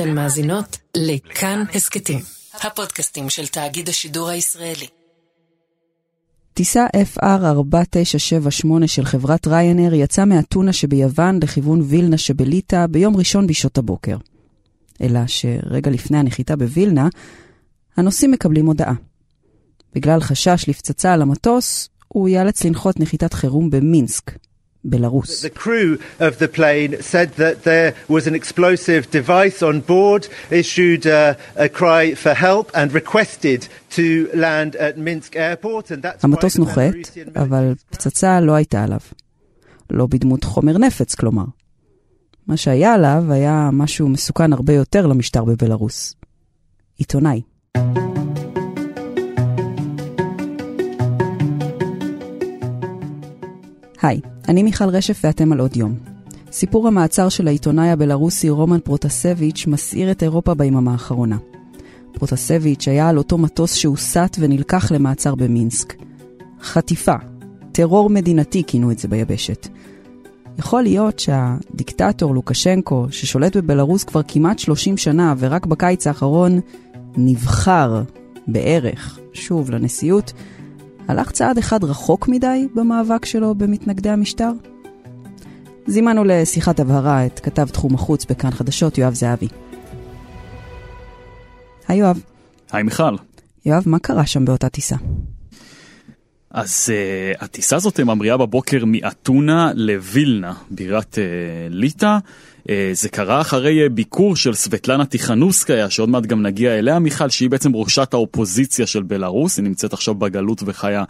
אתן מאזינות לכאן הסכתים, הפודקאסטים של תאגיד השידור הישראלי. טיסה FR4978 של חברת ריינר יצאה מאתונה שביוון לכיוון וילנה שבליטא ביום ראשון בשעות הבוקר. אלא שרגע לפני הנחיתה בווילנה, הנוסעים מקבלים הודעה. בגלל חשש לפצצה על המטוס, הוא ייאלץ לנחות נחיתת חירום במינסק, בלרוס. The crew of the plane said that there was an explosive device on board, issued a, a cry for help and requested to land at Minsk airport and that's המטוס נוחת, אבל פצצה לא הייתה עליו. לא בדמות חומר נפץ, כלומר. מה שהיה עליו היה משהו מסוכן הרבה יותר למשטר בבלארוס. עיתונאי. היי, אני מיכל רשף ואתם על עוד יום. סיפור המעצר של העיתונאי הבלארוסי רומן פרוטסביץ' מסעיר את אירופה ביממה האחרונה. פרוטסביץ' היה על אותו מטוס שהוסט ונלקח למעצר במינסק. חטיפה, טרור מדינתי כינו את זה ביבשת. יכול להיות שהדיקטטור לוקשנקו, ששולט בבלארוס כבר כמעט 30 שנה ורק בקיץ האחרון נבחר בערך, שוב, לנשיאות, הלך צעד אחד רחוק מדי במאבק שלו במתנגדי המשטר? זימנו לשיחת הבהרה את כתב תחום החוץ בכאן חדשות, יואב זהבי. היי יואב. היי מיכל. יואב, מה קרה שם באותה טיסה? אז uh, הטיסה הזאת ממריאה בבוקר מאתונה לווילנה, בירת uh, ליטא. Uh, זה קרה אחרי uh, ביקור של סבטלנה טיכנוסקיה, שעוד מעט גם נגיע אליה, מיכל, שהיא בעצם ראשת האופוזיציה של בלארוס, היא נמצאת עכשיו בגלות וחיה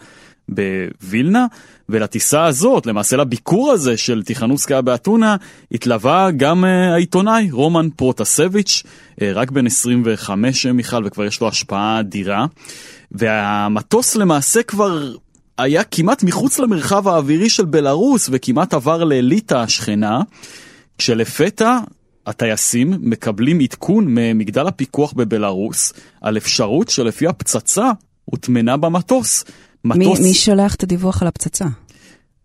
בווילנה, ולטיסה הזאת, למעשה לביקור הזה של טיכנוסקיה באתונה, התלווה גם uh, העיתונאי רומן פרוטסביץ', רק בן 25 מיכל, וכבר יש לו השפעה אדירה. והמטוס למעשה כבר היה כמעט מחוץ למרחב האווירי של בלארוס וכמעט עבר לליטא השכנה, כשלפתע הטייסים מקבלים עדכון ממגדל הפיקוח בבלארוס על אפשרות שלפי הפצצה הוטמנה במטוס. מטוס... מי, מי שולח את הדיווח על הפצצה?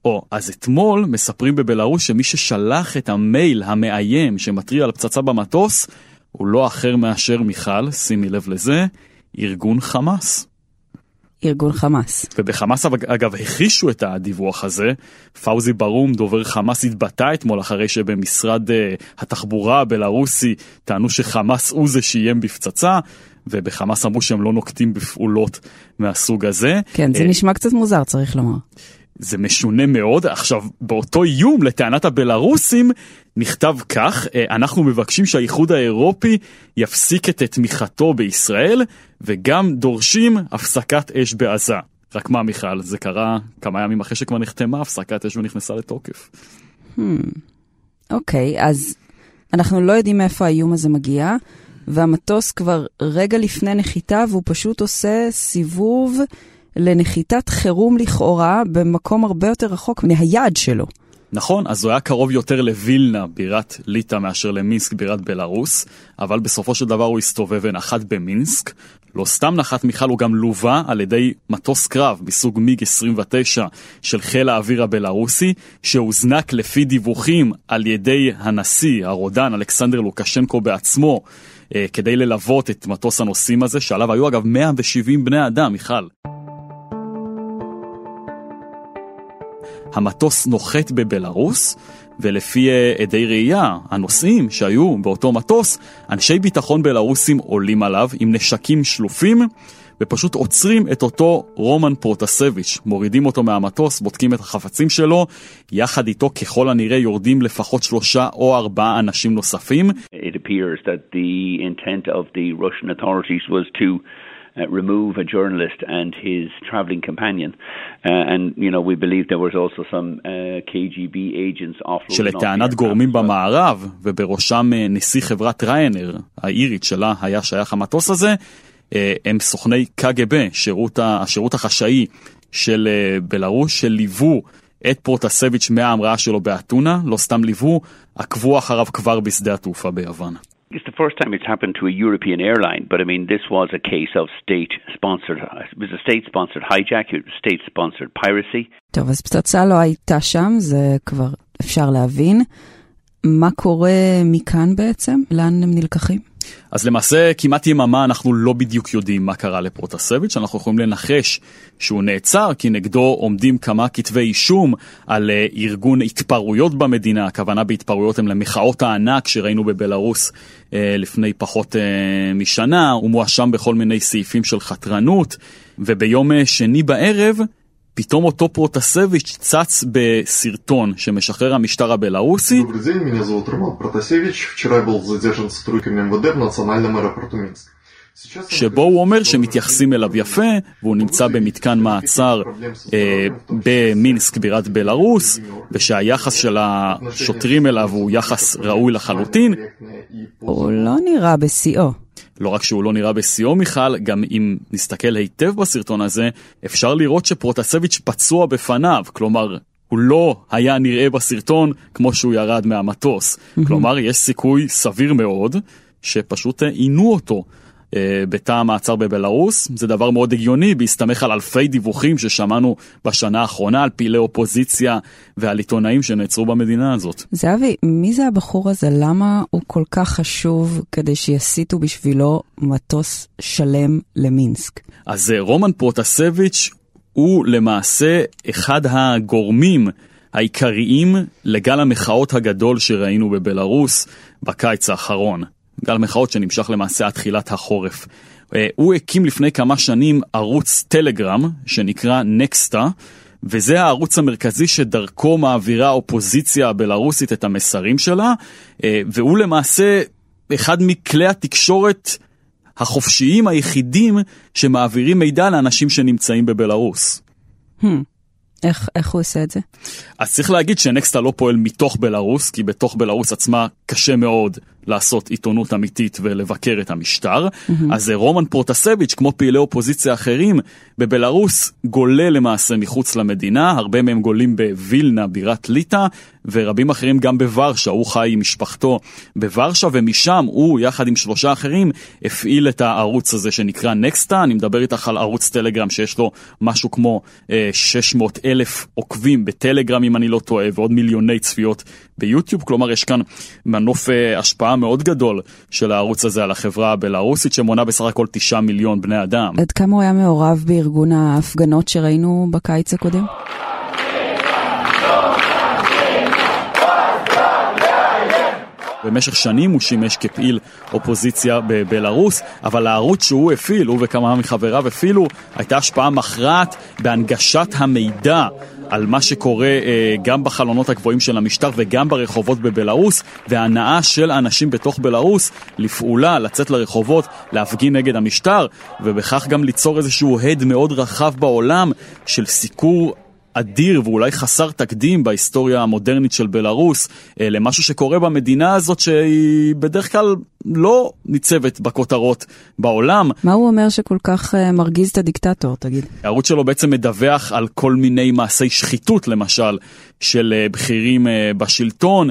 או, אז אתמול מספרים בבלארוס שמי ששלח את המייל המאיים שמתריע על פצצה במטוס הוא לא אחר מאשר מיכל, שימי לב לזה, ארגון חמאס. ארגון חמאס. ובחמאס אגב הכחישו את הדיווח הזה. פאוזי ברום, דובר חמאס, התבטא אתמול אחרי שבמשרד uh, התחבורה הבלארוסי טענו שחמאס הוא זה שאיים בפצצה. ובחמאס אמרו שהם לא נוקטים בפעולות מהסוג הזה. כן, זה uh, נשמע קצת מוזר, צריך לומר. זה משונה מאוד. עכשיו, באותו איום, לטענת הבלארוסים, נכתב כך, אנחנו מבקשים שהאיחוד האירופי יפסיק את תמיכתו בישראל, וגם דורשים הפסקת אש בעזה. רק מה מיכל, זה קרה כמה ימים אחרי שכבר נחתמה הפסקת אש ונכנסה לתוקף. אוקיי, hmm. okay, אז אנחנו לא יודעים מאיפה האיום הזה מגיע, והמטוס כבר רגע לפני נחיתה, והוא פשוט עושה סיבוב לנחיתת חירום לכאורה במקום הרבה יותר רחוק מהיעד שלו. נכון, אז הוא היה קרוב יותר לווילנה, בירת ליטא, מאשר למינסק, בירת בלארוס, אבל בסופו של דבר הוא הסתובב ונחת במינסק. לא סתם נחת מיכל, הוא גם לווה על ידי מטוס קרב מסוג מיג 29 של חיל האוויר הבלארוסי, שהוזנק לפי דיווחים על ידי הנשיא, הרודן, אלכסנדר לוקשנקו בעצמו, אה, כדי ללוות את מטוס הנוסעים הזה, שעליו היו אגב 170 בני אדם, מיכל. המטוס נוחת בבלארוס, ולפי אה, עדי ראייה, הנוסעים שהיו באותו מטוס, אנשי ביטחון בלארוסים עולים עליו עם נשקים שלופים, ופשוט עוצרים את אותו רומן פרוטסביץ', מורידים אותו מהמטוס, בודקים את החפצים שלו, יחד איתו ככל הנראה יורדים לפחות שלושה או ארבעה אנשים נוספים. It appears that the intent of the Russian authorities was to uh, remove a journalist and his traveling companion. Uh, and, you know, we believe there was also some uh, KGB agents offloading... שלטענת גורמים במערב, ובראשם נשיא חברת ריינר, האירית שלה היה שייך המטוס הזה, הם סוכני קג"ב, שירות, השירות החשאי של בלרוס, שליוו את פרוטסביץ' מההמראה שלו באתונה, לא סתם ליוו, עקבו אחריו כבר בשדה התעופה ביוון. It's the first time it's happened to a European airline, but I mean, this was a case of state-sponsored, it was a state-sponsored hijack, it was state-sponsored piracy. טוב, אז פצצה לא הייתה שם, זה כבר אפשר להבין. מה קורה מכאן בעצם? לאן הם נלקחים? אז למעשה כמעט יממה אנחנו לא בדיוק יודעים מה קרה לפרוטסביץ', אנחנו יכולים לנחש שהוא נעצר כי נגדו עומדים כמה כתבי אישום על אה, ארגון התפרעויות במדינה, הכוונה בהתפרעויות הם למחאות הענק שראינו בבלארוס אה, לפני פחות אה, משנה, הוא מואשם בכל מיני סעיפים של חתרנות, וביום שני בערב פתאום אותו פרוטסביץ' צץ בסרטון שמשחרר המשטר הבלארוסי. שבו הוא אומר שמתייחסים אליו יפה, והוא נמצא במתקן מעצר אה, במינסק בירת בלארוס, ושהיחס של השוטרים אליו הוא יחס ראוי לחלוטין. הוא לא נראה בשיאו. לא רק שהוא לא נראה בשיאו מיכל, גם אם נסתכל היטב בסרטון הזה, אפשר לראות שפרוטסביץ' פצוע בפניו, כלומר, הוא לא היה נראה בסרטון כמו שהוא ירד מהמטוס. כלומר, יש סיכוי סביר מאוד שפשוט עינו אותו. אה, בתא המעצר בבלארוס. זה דבר מאוד הגיוני, בהסתמך על אלפי דיווחים ששמענו בשנה האחרונה על פעילי אופוזיציה ועל עיתונאים שנעצרו במדינה הזאת. זהבי, מי זה הבחור הזה? למה הוא כל כך חשוב כדי שיסיטו בשבילו מטוס שלם למינסק? אז אה, רומן פרוטסביץ' הוא למעשה אחד הגורמים העיקריים לגל המחאות הגדול שראינו בבלארוס בקיץ האחרון. גל מחאות שנמשך למעשה עד תחילת החורף. אה, הוא הקים לפני כמה שנים ערוץ טלגרם שנקרא נקסטה, וזה הערוץ המרכזי שדרכו מעבירה האופוזיציה הבלארוסית את המסרים שלה, אה, והוא למעשה אחד מכלי התקשורת החופשיים היחידים שמעבירים מידע לאנשים שנמצאים בבלארוס. Hmm. איך, איך הוא עושה את זה? אז צריך להגיד שנקסטה לא פועל מתוך בלארוס, כי בתוך בלארוס עצמה קשה מאוד לעשות עיתונות אמיתית ולבקר את המשטר. Mm-hmm. אז רומן פרוטסביץ', כמו פעילי אופוזיציה אחרים, בבלארוס גולה למעשה מחוץ למדינה, הרבה מהם גולים בווילנה, בירת ליטא, ורבים אחרים גם בוורשה, הוא חי עם משפחתו בוורשה, ומשם הוא, יחד עם שלושה אחרים, הפעיל את הערוץ הזה שנקרא נקסטה. אני מדבר איתך על ערוץ טלגרם שיש לו משהו כמו אה, 600 אלף עוקבים בטלגרם, אם אני לא טועה, ועוד מיליוני צפיות ביוטיוב. כלומר, יש כאן מנוף אה, השפעה מאוד גדול של הערוץ הזה על החברה הבלארוסית, שמונה בסך הכל תשעה מיליון בני אדם. עד כמה הוא היה מעורב בארגון ההפגנות שראינו בקיץ הקודם? במשך שנים הוא שימש כפעיל אופוזיציה בבלארוס, אבל הערוץ שהוא הפעיל, הוא וכמה מחבריו הפעילו, הייתה השפעה מכרעת בהנגשת המידע על מה שקורה אה, גם בחלונות הגבוהים של המשטר וגם ברחובות בבלארוס, והנאה של אנשים בתוך בלארוס לפעולה, לצאת לרחובות, להפגין נגד המשטר, ובכך גם ליצור איזשהו הד מאוד רחב בעולם של סיקור אדיר ואולי חסר תקדים בהיסטוריה המודרנית של בלארוס, אה, למשהו שקורה במדינה הזאת שהיא בדרך כלל לא ניצבת בכותרות בעולם. מה הוא אומר שכל כך uh, מרגיז את הדיקטטור, תגיד? הערוץ שלו בעצם מדווח על כל מיני מעשי שחיתות, למשל, של uh, בכירים בשלטון,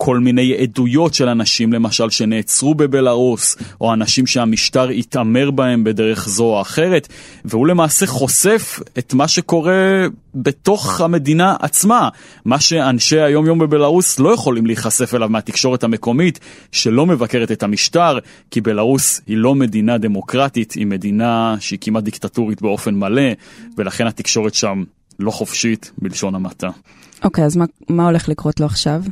כל מיני עדויות של אנשים למשל שנעצרו בבלארוס, או אנשים שהמשטר התעמר בהם בדרך זו או אחרת, והוא למעשה חושף את מה שקורה בתוך המדינה עצמה, מה שאנשי היום-יום בבלארוס לא יכולים להיחשף אליו מהתקשורת המקומית, שלא מבקרת את המשטר, כי בלארוס היא לא מדינה דמוקרטית, היא מדינה שהיא כמעט דיקטטורית באופן מלא, ולכן התקשורת שם לא חופשית, בלשון המעטה. אוקיי, okay, אז מה, מה הולך לקרות לו עכשיו?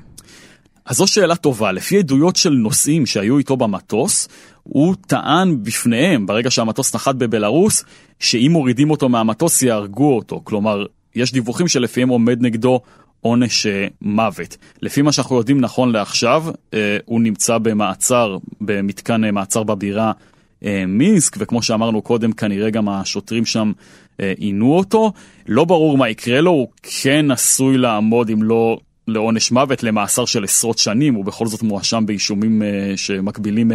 אז זו שאלה טובה. לפי עדויות של נוסעים שהיו איתו במטוס, הוא טען בפניהם, ברגע שהמטוס נחת בבלארוס, שאם מורידים אותו מהמטוס יהרגו אותו. כלומר, יש דיווחים שלפיהם עומד נגדו עונש אה, מוות. לפי מה שאנחנו יודעים נכון לעכשיו, אה, הוא נמצא במעצר, במתקן אה, מעצר בבירה מינסק, וכמו שאמרנו קודם, כנראה גם השוטרים שם עינו אותו. לא ברור מה יקרה לו, הוא כן עשוי לעמוד אם לא לעונש מוות, למאסר של עשרות שנים, הוא בכל זאת מואשם באישומים uh, שמקבילים uh,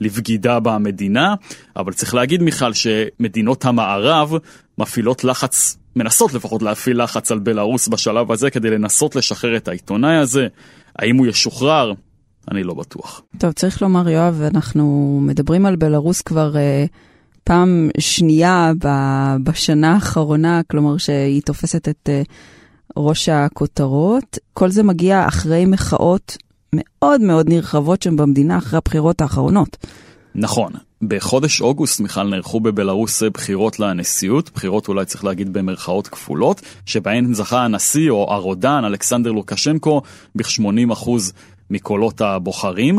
לבגידה במדינה, אבל צריך להגיד מיכל שמדינות המערב מפעילות לחץ, מנסות לפחות להפעיל לחץ על בלארוס בשלב הזה כדי לנסות לשחרר את העיתונאי הזה. האם הוא ישוחרר? אני לא בטוח. טוב, צריך לומר, יואב, אנחנו מדברים על בלארוס כבר... uh... פעם שנייה בשנה האחרונה, כלומר שהיא תופסת את ראש הכותרות. כל זה מגיע אחרי מחאות מאוד מאוד נרחבות שם במדינה אחרי הבחירות האחרונות. נכון. בחודש אוגוסט, מיכל, נערכו בבלארוס בחירות לנשיאות, בחירות אולי צריך להגיד במרכאות כפולות, שבהן זכה הנשיא או הרודן, אלכסנדר לוקשנקו, בכ-80% מקולות הבוחרים.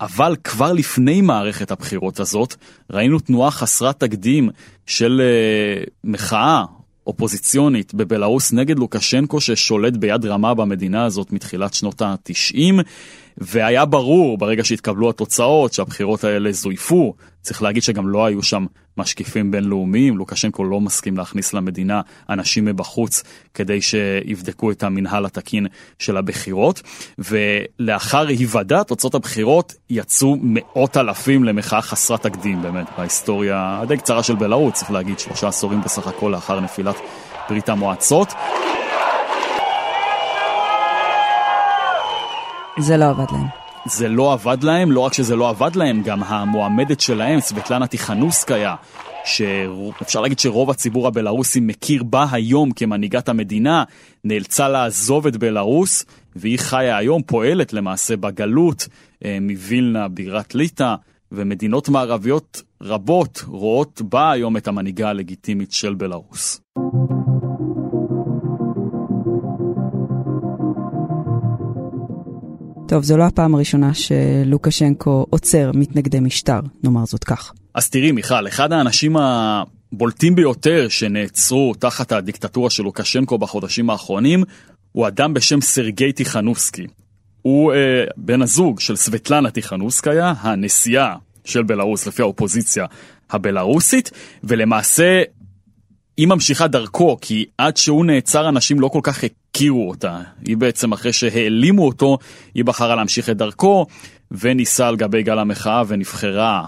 אבל כבר לפני מערכת הבחירות הזאת, ראינו תנועה חסרת תקדים של uh, מחאה אופוזיציונית בבלארוס נגד לוקשנקו ששולט ביד רמה במדינה הזאת מתחילת שנות ה-90 והיה ברור ברגע שהתקבלו התוצאות שהבחירות האלה זויפו, צריך להגיד שגם לא היו שם משקיפים בינלאומיים, לוקשנקו לא מסכים להכניס למדינה אנשים מבחוץ כדי שיבדקו את המנהל התקין של הבחירות, ולאחר היוודע תוצאות הבחירות יצאו מאות אלפים למחאה חסרת תקדים באמת בהיסטוריה הדי קצרה של בלרוט, צריך להגיד שלושה עשורים בסך הכל לאחר נפילת ברית המועצות. זה לא עבד להם. זה לא עבד להם, לא רק שזה לא עבד להם, גם המועמדת שלהם, סבטלנה טיכנוסקיה, שאפשר להגיד שרוב הציבור הבלארוסי מכיר בה היום כמנהיגת המדינה, נאלצה לעזוב את בלארוס, והיא חיה היום, פועלת למעשה בגלות אה, מווילנה, בירת ליטא, ומדינות מערביות רבות רואות בה היום את המנהיגה הלגיטימית של בלארוס. טוב, זו לא הפעם הראשונה שלוקשנקו עוצר מתנגדי משטר, נאמר זאת כך. אז תראי, מיכל, אחד האנשים הבולטים ביותר שנעצרו תחת הדיקטטורה של לוקשנקו בחודשים האחרונים, הוא אדם בשם סרגי טיכנובסקי. הוא אה, בן הזוג של סבטלנה טיכנובסקיה, הנשיאה של בלארוס לפי האופוזיציה הבלארוסית, ולמעשה היא ממשיכה דרכו, כי עד שהוא נעצר אנשים לא כל כך הכירו אותה. היא בעצם, אחרי שהעלימו אותו, היא בחרה להמשיך את דרכו, וניסה על גבי גל המחאה ונבחרה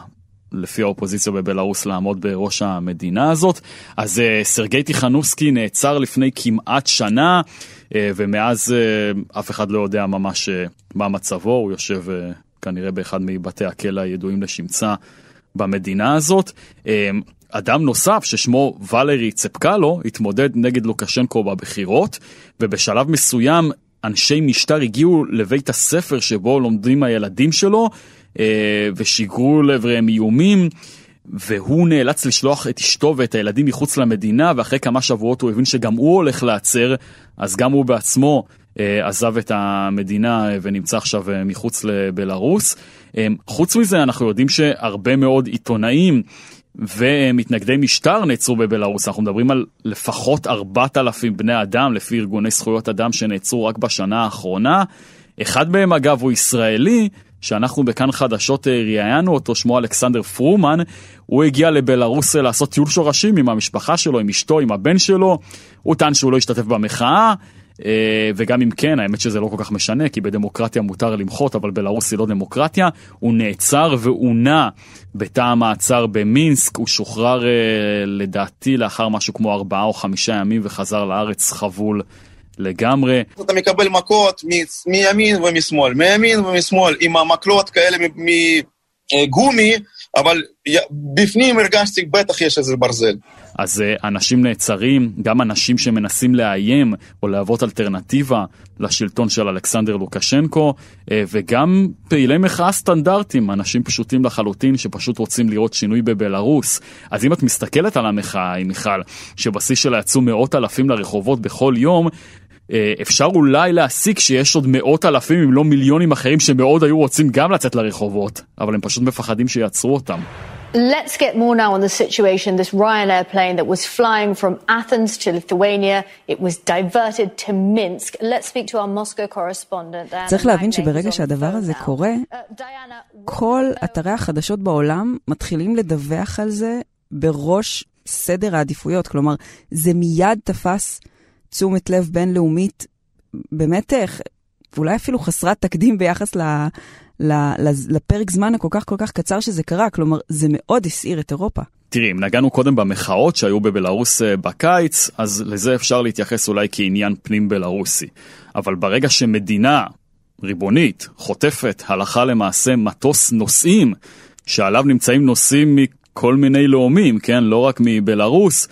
לפי האופוזיציה בבלארוס לעמוד בראש המדינה הזאת. אז uh, סרגי טיכנובסקי נעצר לפני כמעט שנה, uh, ומאז uh, אף אחד לא יודע ממש uh, מה מצבו, הוא יושב uh, כנראה באחד מבתי הכלא הידועים לשמצה במדינה הזאת. Uh, אדם נוסף ששמו ולרי צפקלו התמודד נגד לוקשנקו בבחירות ובשלב מסוים אנשי משטר הגיעו לבית הספר שבו לומדים הילדים שלו אה, ושיגרו לעבריהם איומים והוא נאלץ לשלוח את אשתו ואת הילדים מחוץ למדינה ואחרי כמה שבועות הוא הבין שגם הוא הולך להצר אז גם הוא בעצמו אה, עזב את המדינה ונמצא עכשיו אה, מחוץ לבלארוס. חוץ מזה אנחנו יודעים שהרבה מאוד עיתונאים ומתנגדי משטר נעצרו בבלארוס, אנחנו מדברים על לפחות 4,000 בני אדם לפי ארגוני זכויות אדם שנעצרו רק בשנה האחרונה. אחד מהם אגב הוא ישראלי, שאנחנו בכאן חדשות אה, ראיינו אותו, שמו אלכסנדר פרומן, הוא הגיע לבלארוס אה, לעשות טיול שורשים עם המשפחה שלו, עם אשתו, עם הבן שלו, הוא טען שהוא לא השתתף במחאה, אה, וגם אם כן, האמת שזה לא כל כך משנה, כי בדמוקרטיה מותר למחות, אבל בלרוס היא לא דמוקרטיה. הוא נעצר ועונה בתא המעצר במינסק, הוא שוחרר אה, לדעתי לאחר משהו כמו ארבעה או חמישה ימים וחזר לארץ חבול. לגמרי. אתה מקבל מכות מימין ומשמאל, מימין ומשמאל, עם המקלות כאלה מגומי, אבל בפנים הרגשתי בטח יש איזה ברזל. אז אה, אנשים נעצרים, גם אנשים שמנסים לאיים או להוות אלטרנטיבה לשלטון של אלכסנדר לוקשנקו, אה, וגם פעילי מחאה סטנדרטיים, אנשים פשוטים לחלוטין שפשוט רוצים לראות שינוי בבלארוס. אז אם את מסתכלת על המחאה, מיכל, שבשיא שלה יצאו מאות אלפים לרחובות בכל יום, אפשר אולי להסיק שיש עוד מאות אלפים אם לא מיליונים אחרים שמאוד היו רוצים גם לצאת לרחובות, אבל הם פשוט מפחדים שיעצרו אותם. Let's get more now on the situation. This Ryanair plane that was flying from Athens to Lithuania, it was diverted to Minsk. Let's speak to our Moscow correspondent. צריך להבין שברגע שהדבר הזה קורה, uh, כל אתרי החדשות בעולם מתחילים לדווח על זה בראש סדר העדיפויות. כלומר, זה מיד תפס תשומת לב בינלאומית, באמת, אה, אולי אפילו חסרת תקדים ביחס ל... לפרק זמן הכל כך כל כך קצר שזה קרה, כלומר זה מאוד הסעיר את אירופה. תראי, אם נגענו קודם במחאות שהיו בבלארוס אה, בקיץ, אז לזה אפשר להתייחס אולי כעניין פנים בלארוסי. אבל ברגע שמדינה ריבונית חוטפת הלכה למעשה מטוס נוסעים, שעליו נמצאים נוסעים מכל מיני לאומים, כן? לא רק מבלארוס,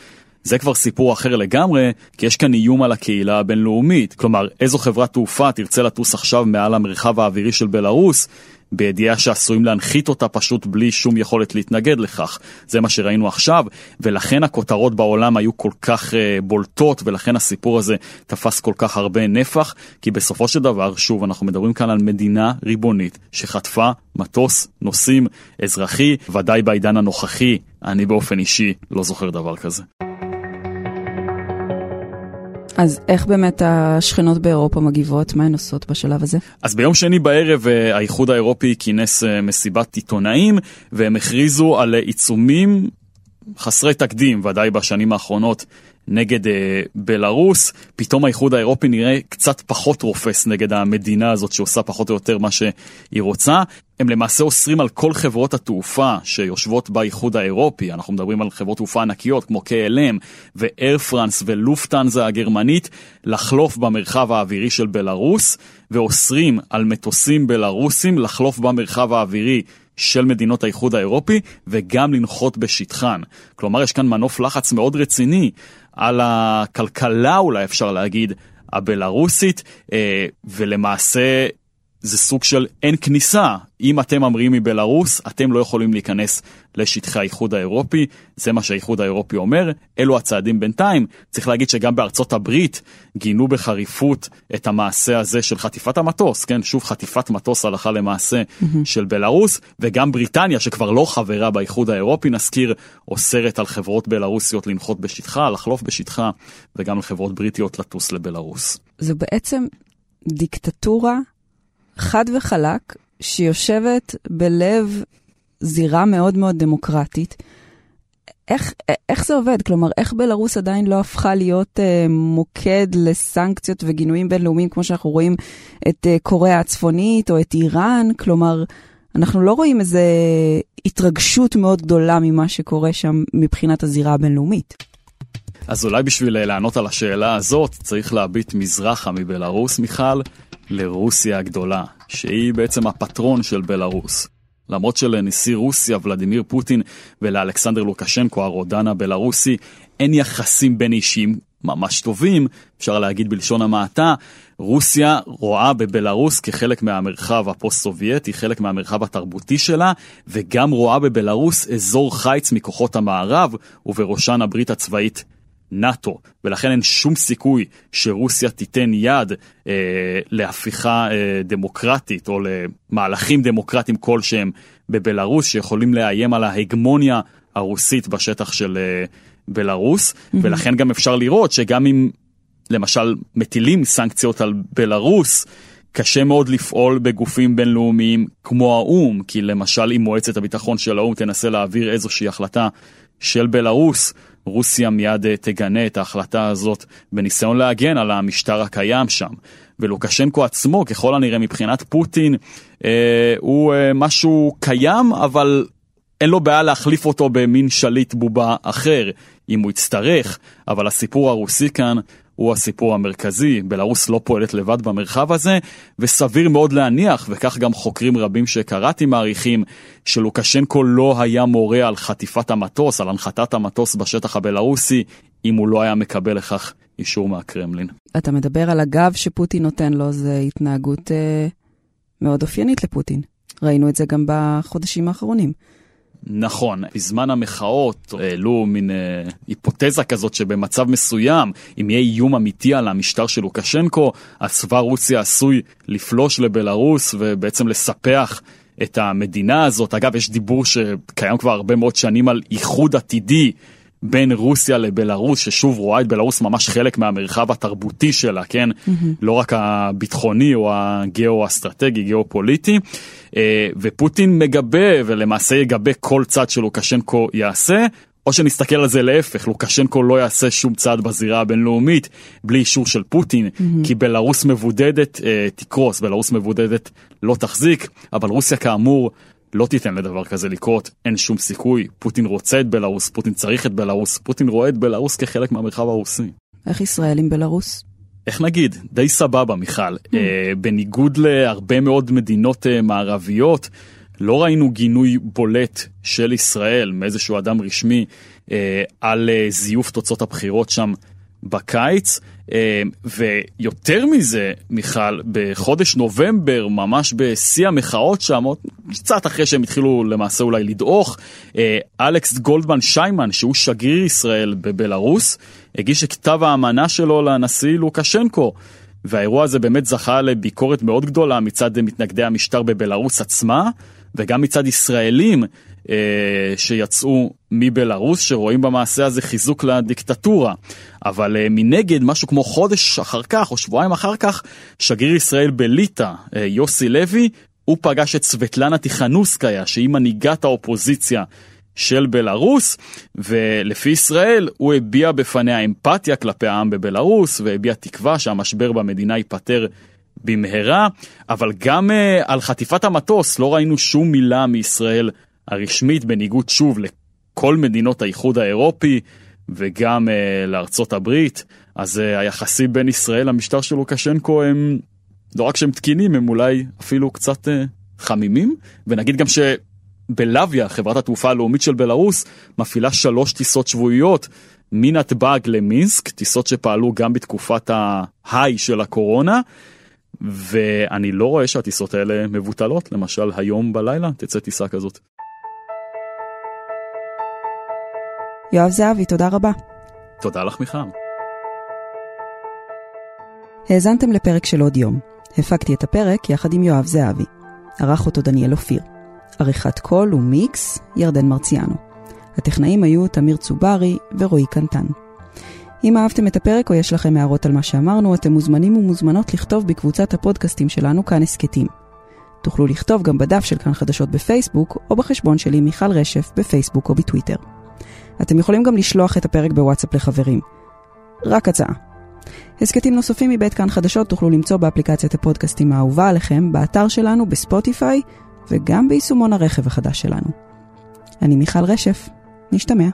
זה כבר סיפור אחר לגמרי, כי יש כאן איום על הקהילה הבינלאומית. כלומר, איזו חברת תעופה תרצה לטוס עכשיו מעל המרחב האווירי של בלארוס, בידיעה שעשויים להנחית אותה פשוט בלי שום יכולת להתנגד לכך. זה מה שראינו עכשיו, ולכן הכותרות בעולם היו כל כך uh, בולטות, ולכן הסיפור הזה תפס כל כך הרבה נפח, כי בסופו של דבר, שוב, אנחנו מדברים כאן על מדינה ריבונית שחטפה מטוס נוסעים אזרחי, ודאי בעידן הנוכחי, אני באופן אישי לא זוכר דבר כזה. אז איך באמת השכנות באירופה מגיבות? מה הן עושות בשלב הזה? אז ביום שני בערב אה, האיחוד האירופי כינס אה, מסיבת עיתונאים, והם הכריזו על עיצומים חסרי תקדים, ודאי בשנים האחרונות, נגד אה, בלארוס, פתאום האיחוד האירופי נראה קצת פחות רופס נגד המדינה הזאת שעושה פחות או יותר מה שהיא רוצה. הם למעשה אוסרים על כל חברות התעופה שיושבות באיחוד האירופי, אנחנו מדברים על חברות תעופה ענקיות כמו KLM ואייר פרנס ולופטנזה הגרמנית, לחלוף במרחב האווירי של בלארוס, ואוסרים על מטוסים בלארוסים לחלוף במרחב האווירי של מדינות האיחוד האירופי וגם לנחות בשטחן. כלומר, יש כאן מנוף לחץ מאוד רציני על הכלכלה, אולי אפשר להגיד, הבלארוסית, אה, ולמעשה זה סוג של אין כניסה. אם אתם ממריאים מבלארוס, אתם לא יכולים להיכנס לשטחי האיחוד האירופי, זה מה שהאיחוד האירופי אומר, אלו הצעדים בינתיים. צריך להגיד שגם בארצות הברית גינו בחריפות את המעשה הזה של חטיפת המטוס, כן, שוב חטיפת מטוס הלכה למעשה mm-hmm. של בלארוס, וגם בריטניה, שכבר לא חברה באיחוד האירופי, נזכיר, אוסרת על חברות בלארוסיות לנחות בשטחה, לחלוף בשטחה, וגם על חברות בריטיות לטוס לבלארוס. זה בעצם דיקטטורה חד וחלק, שיושבת בלב זירה מאוד מאוד דמוקרטית. איך, איך זה עובד? כלומר, איך בלרוס עדיין לא הפכה להיות אה, מוקד לסנקציות וגינויים בינלאומיים, כמו שאנחנו רואים את אה, קוריאה הצפונית או את איראן? כלומר, אנחנו לא רואים איזו התרגשות מאוד גדולה ממה שקורה שם מבחינת הזירה הבינלאומית. אז אולי בשביל לענות על השאלה הזאת, צריך להביט מזרחה מבלרוס, מיכל, לרוסיה הגדולה, שהיא בעצם הפטרון של בלארוס. למרות שלנשיא רוסיה ולדימיר פוטין ולאלכסנדר לוקשנקו הרודן הבלארוסי אין יחסים בין אישיים ממש טובים, אפשר להגיד בלשון המעטה, רוסיה רואה בבלארוס כחלק מהמרחב הפוסט-סובייטי, חלק מהמרחב התרבותי שלה, וגם רואה בבלארוס אזור חיץ מכוחות המערב, ובראשן הברית הצבאית נאט"ו, ולכן אין שום סיכוי שרוסיה תיתן יד אה, להפיכה אה, דמוקרטית או למהלכים דמוקרטיים כלשהם בבלארוס שיכולים לאיים על ההגמוניה הרוסית בשטח של אה, בלארוס, mm-hmm. ולכן גם אפשר לראות שגם אם למשל מטילים סנקציות על בלארוס, קשה מאוד לפעול בגופים בינלאומיים כמו האו"ם, כי למשל אם מועצת הביטחון של האו"ם תנסה להעביר איזושהי החלטה של בלארוס, רוסיה מיד אה, תגנה את ההחלטה הזאת בניסיון להגן על המשטר הקיים שם. ולוקשנקו עצמו, ככל הנראה מבחינת פוטין, אה, הוא אה, משהו קיים, אבל אין לו בעיה להחליף אותו במין שליט בובה אחר, אם הוא יצטרך, אבל הסיפור הרוסי כאן הוא הסיפור המרכזי. בלרוס לא פועלת לבד במרחב הזה, וסביר מאוד להניח, וכך גם חוקרים רבים שקראתי מעריכים, שלוקשנקו לא היה מורה על חטיפת המטוס, על הנחתת המטוס בשטח הבלרוסי, אם הוא לא היה מקבל לכך אישור מהקרמלין. אתה מדבר על הגב שפוטין נותן לו, זו התנהגות אה, מאוד אופיינית לפוטין. ראינו את זה גם בחודשים האחרונים. נכון, בזמן המחאות העלו מין אה, היפותזה כזאת שבמצב מסוים, אם יהיה איום אמיתי על המשטר של לוקשנקו, אז צבא רוסיה עשוי לפלוש לבלארוס ובעצם לספח את המדינה הזאת. אגב, יש דיבור שקיים כבר הרבה מאוד שנים על איחוד עתידי בין רוסיה לבלארוס, ששוב רואה את בלארוס ממש חלק מהמרחב התרבותי שלה, כן? Mm-hmm. לא רק הביטחוני או הגאו-אסטרטגי, גאו-פוליטי. אה, ופוטין מגבה, ולמעשה יגבה כל צד שלוקשנקו יעשה. או שנסתכל על זה להפך, לוקשנקו לא יעשה שום צעד בזירה הבינלאומית בלי אישור של פוטין, mm-hmm. כי בלרוס מבודדת אה, תקרוס, בלרוס מבודדת לא תחזיק, אבל רוסיה כאמור לא תיתן לדבר כזה לקרות, אין שום סיכוי. פוטין רוצה את בלרוס, פוטין צריך את בלרוס, פוטין רואה את בלרוס כחלק מהמרחב הרוסי. איך ישראל עם בלרוס? איך נגיד, די סבבה מיכל. Mm. Uh, בניגוד להרבה מאוד מדינות uh, מערביות, לא ראינו גינוי בולט של ישראל מאיזשהו אדם רשמי אה, על אה, זיוף תוצאות הבחירות שם בקיץ. אה, ויותר מזה, מיכל, בחודש נובמבר, ממש בשיא המחאות שם, קצת אחרי שהם התחילו למעשה אולי לדעוך, אה, אלכס גולדמן שיימן, שהוא שגריר ישראל בבלארוס, הגיש את כתב האמנה שלו לנשיא לוקשנקו. והאירוע הזה באמת זכה לביקורת מאוד גדולה מצד מתנגדי המשטר בבלארוס עצמה, וגם מצד ישראלים שיצאו מבלארוס, שרואים במעשה הזה חיזוק לדיקטטורה. אבל אה, מנגד, משהו כמו חודש אחר כך, או שבועיים אחר כך, שגריר ישראל בליטא, אה, יוסי לוי, הוא פגש את סבטלנה טיכנוסקיה, שהיא מנהיגת האופוזיציה של בלארוס, ולפי ישראל הוא הביע בפניה אמפתיה כלפי העם בבלארוס, והביע תקווה שהמשבר במדינה ייפתר במהרה, אבל גם uh, על חטיפת המטוס לא ראינו שום מילה מישראל הרשמית, בניגוד שוב לכל מדינות האיחוד האירופי וגם uh, לארצות הברית. אז uh, היחסים בין ישראל למשטר של לוקשנקו הם לא רק שהם תקינים, הם אולי אפילו קצת uh, חמימים, ונגיד גם שבלוויה, חברת התעופה הלאומית של בלארוס, מפעילה שלוש טיסות שבועיות. מנתב"ג למינסק, טיסות שפעלו גם בתקופת ההיי של הקורונה, ואני לא רואה שהטיסות האלה מבוטלות, למשל היום בלילה תצא טיסה כזאת. יואב זהבי, תודה רבה. תודה לך מיכל. האזנתם לפרק של עוד יום. הפקתי את הפרק יחד עם יואב זהבי. ערך אותו דניאל אופיר. עריכת קול ומיקס, ירדן מרציאנו. הטכנאים היו תמיר צוברי ורועי קנטן. אם אהבתם את הפרק או יש לכם הערות על מה שאמרנו, אתם מוזמנים ומוזמנות לכתוב בקבוצת הפודקאסטים שלנו כאן הסכתים. תוכלו לכתוב גם בדף של כאן חדשות בפייסבוק, או בחשבון שלי מיכל רשף בפייסבוק או בטוויטר. אתם יכולים גם לשלוח את הפרק בוואטסאפ לחברים. רק הצעה. הסכתים נוספים מבית כאן חדשות תוכלו למצוא באפליקציית הפודקאסטים האהובה עליכם, באתר שלנו, בספוטיפיי, וגם ביישומון הרכב החדש שלנו. אני מיכל רשף, נשתמע.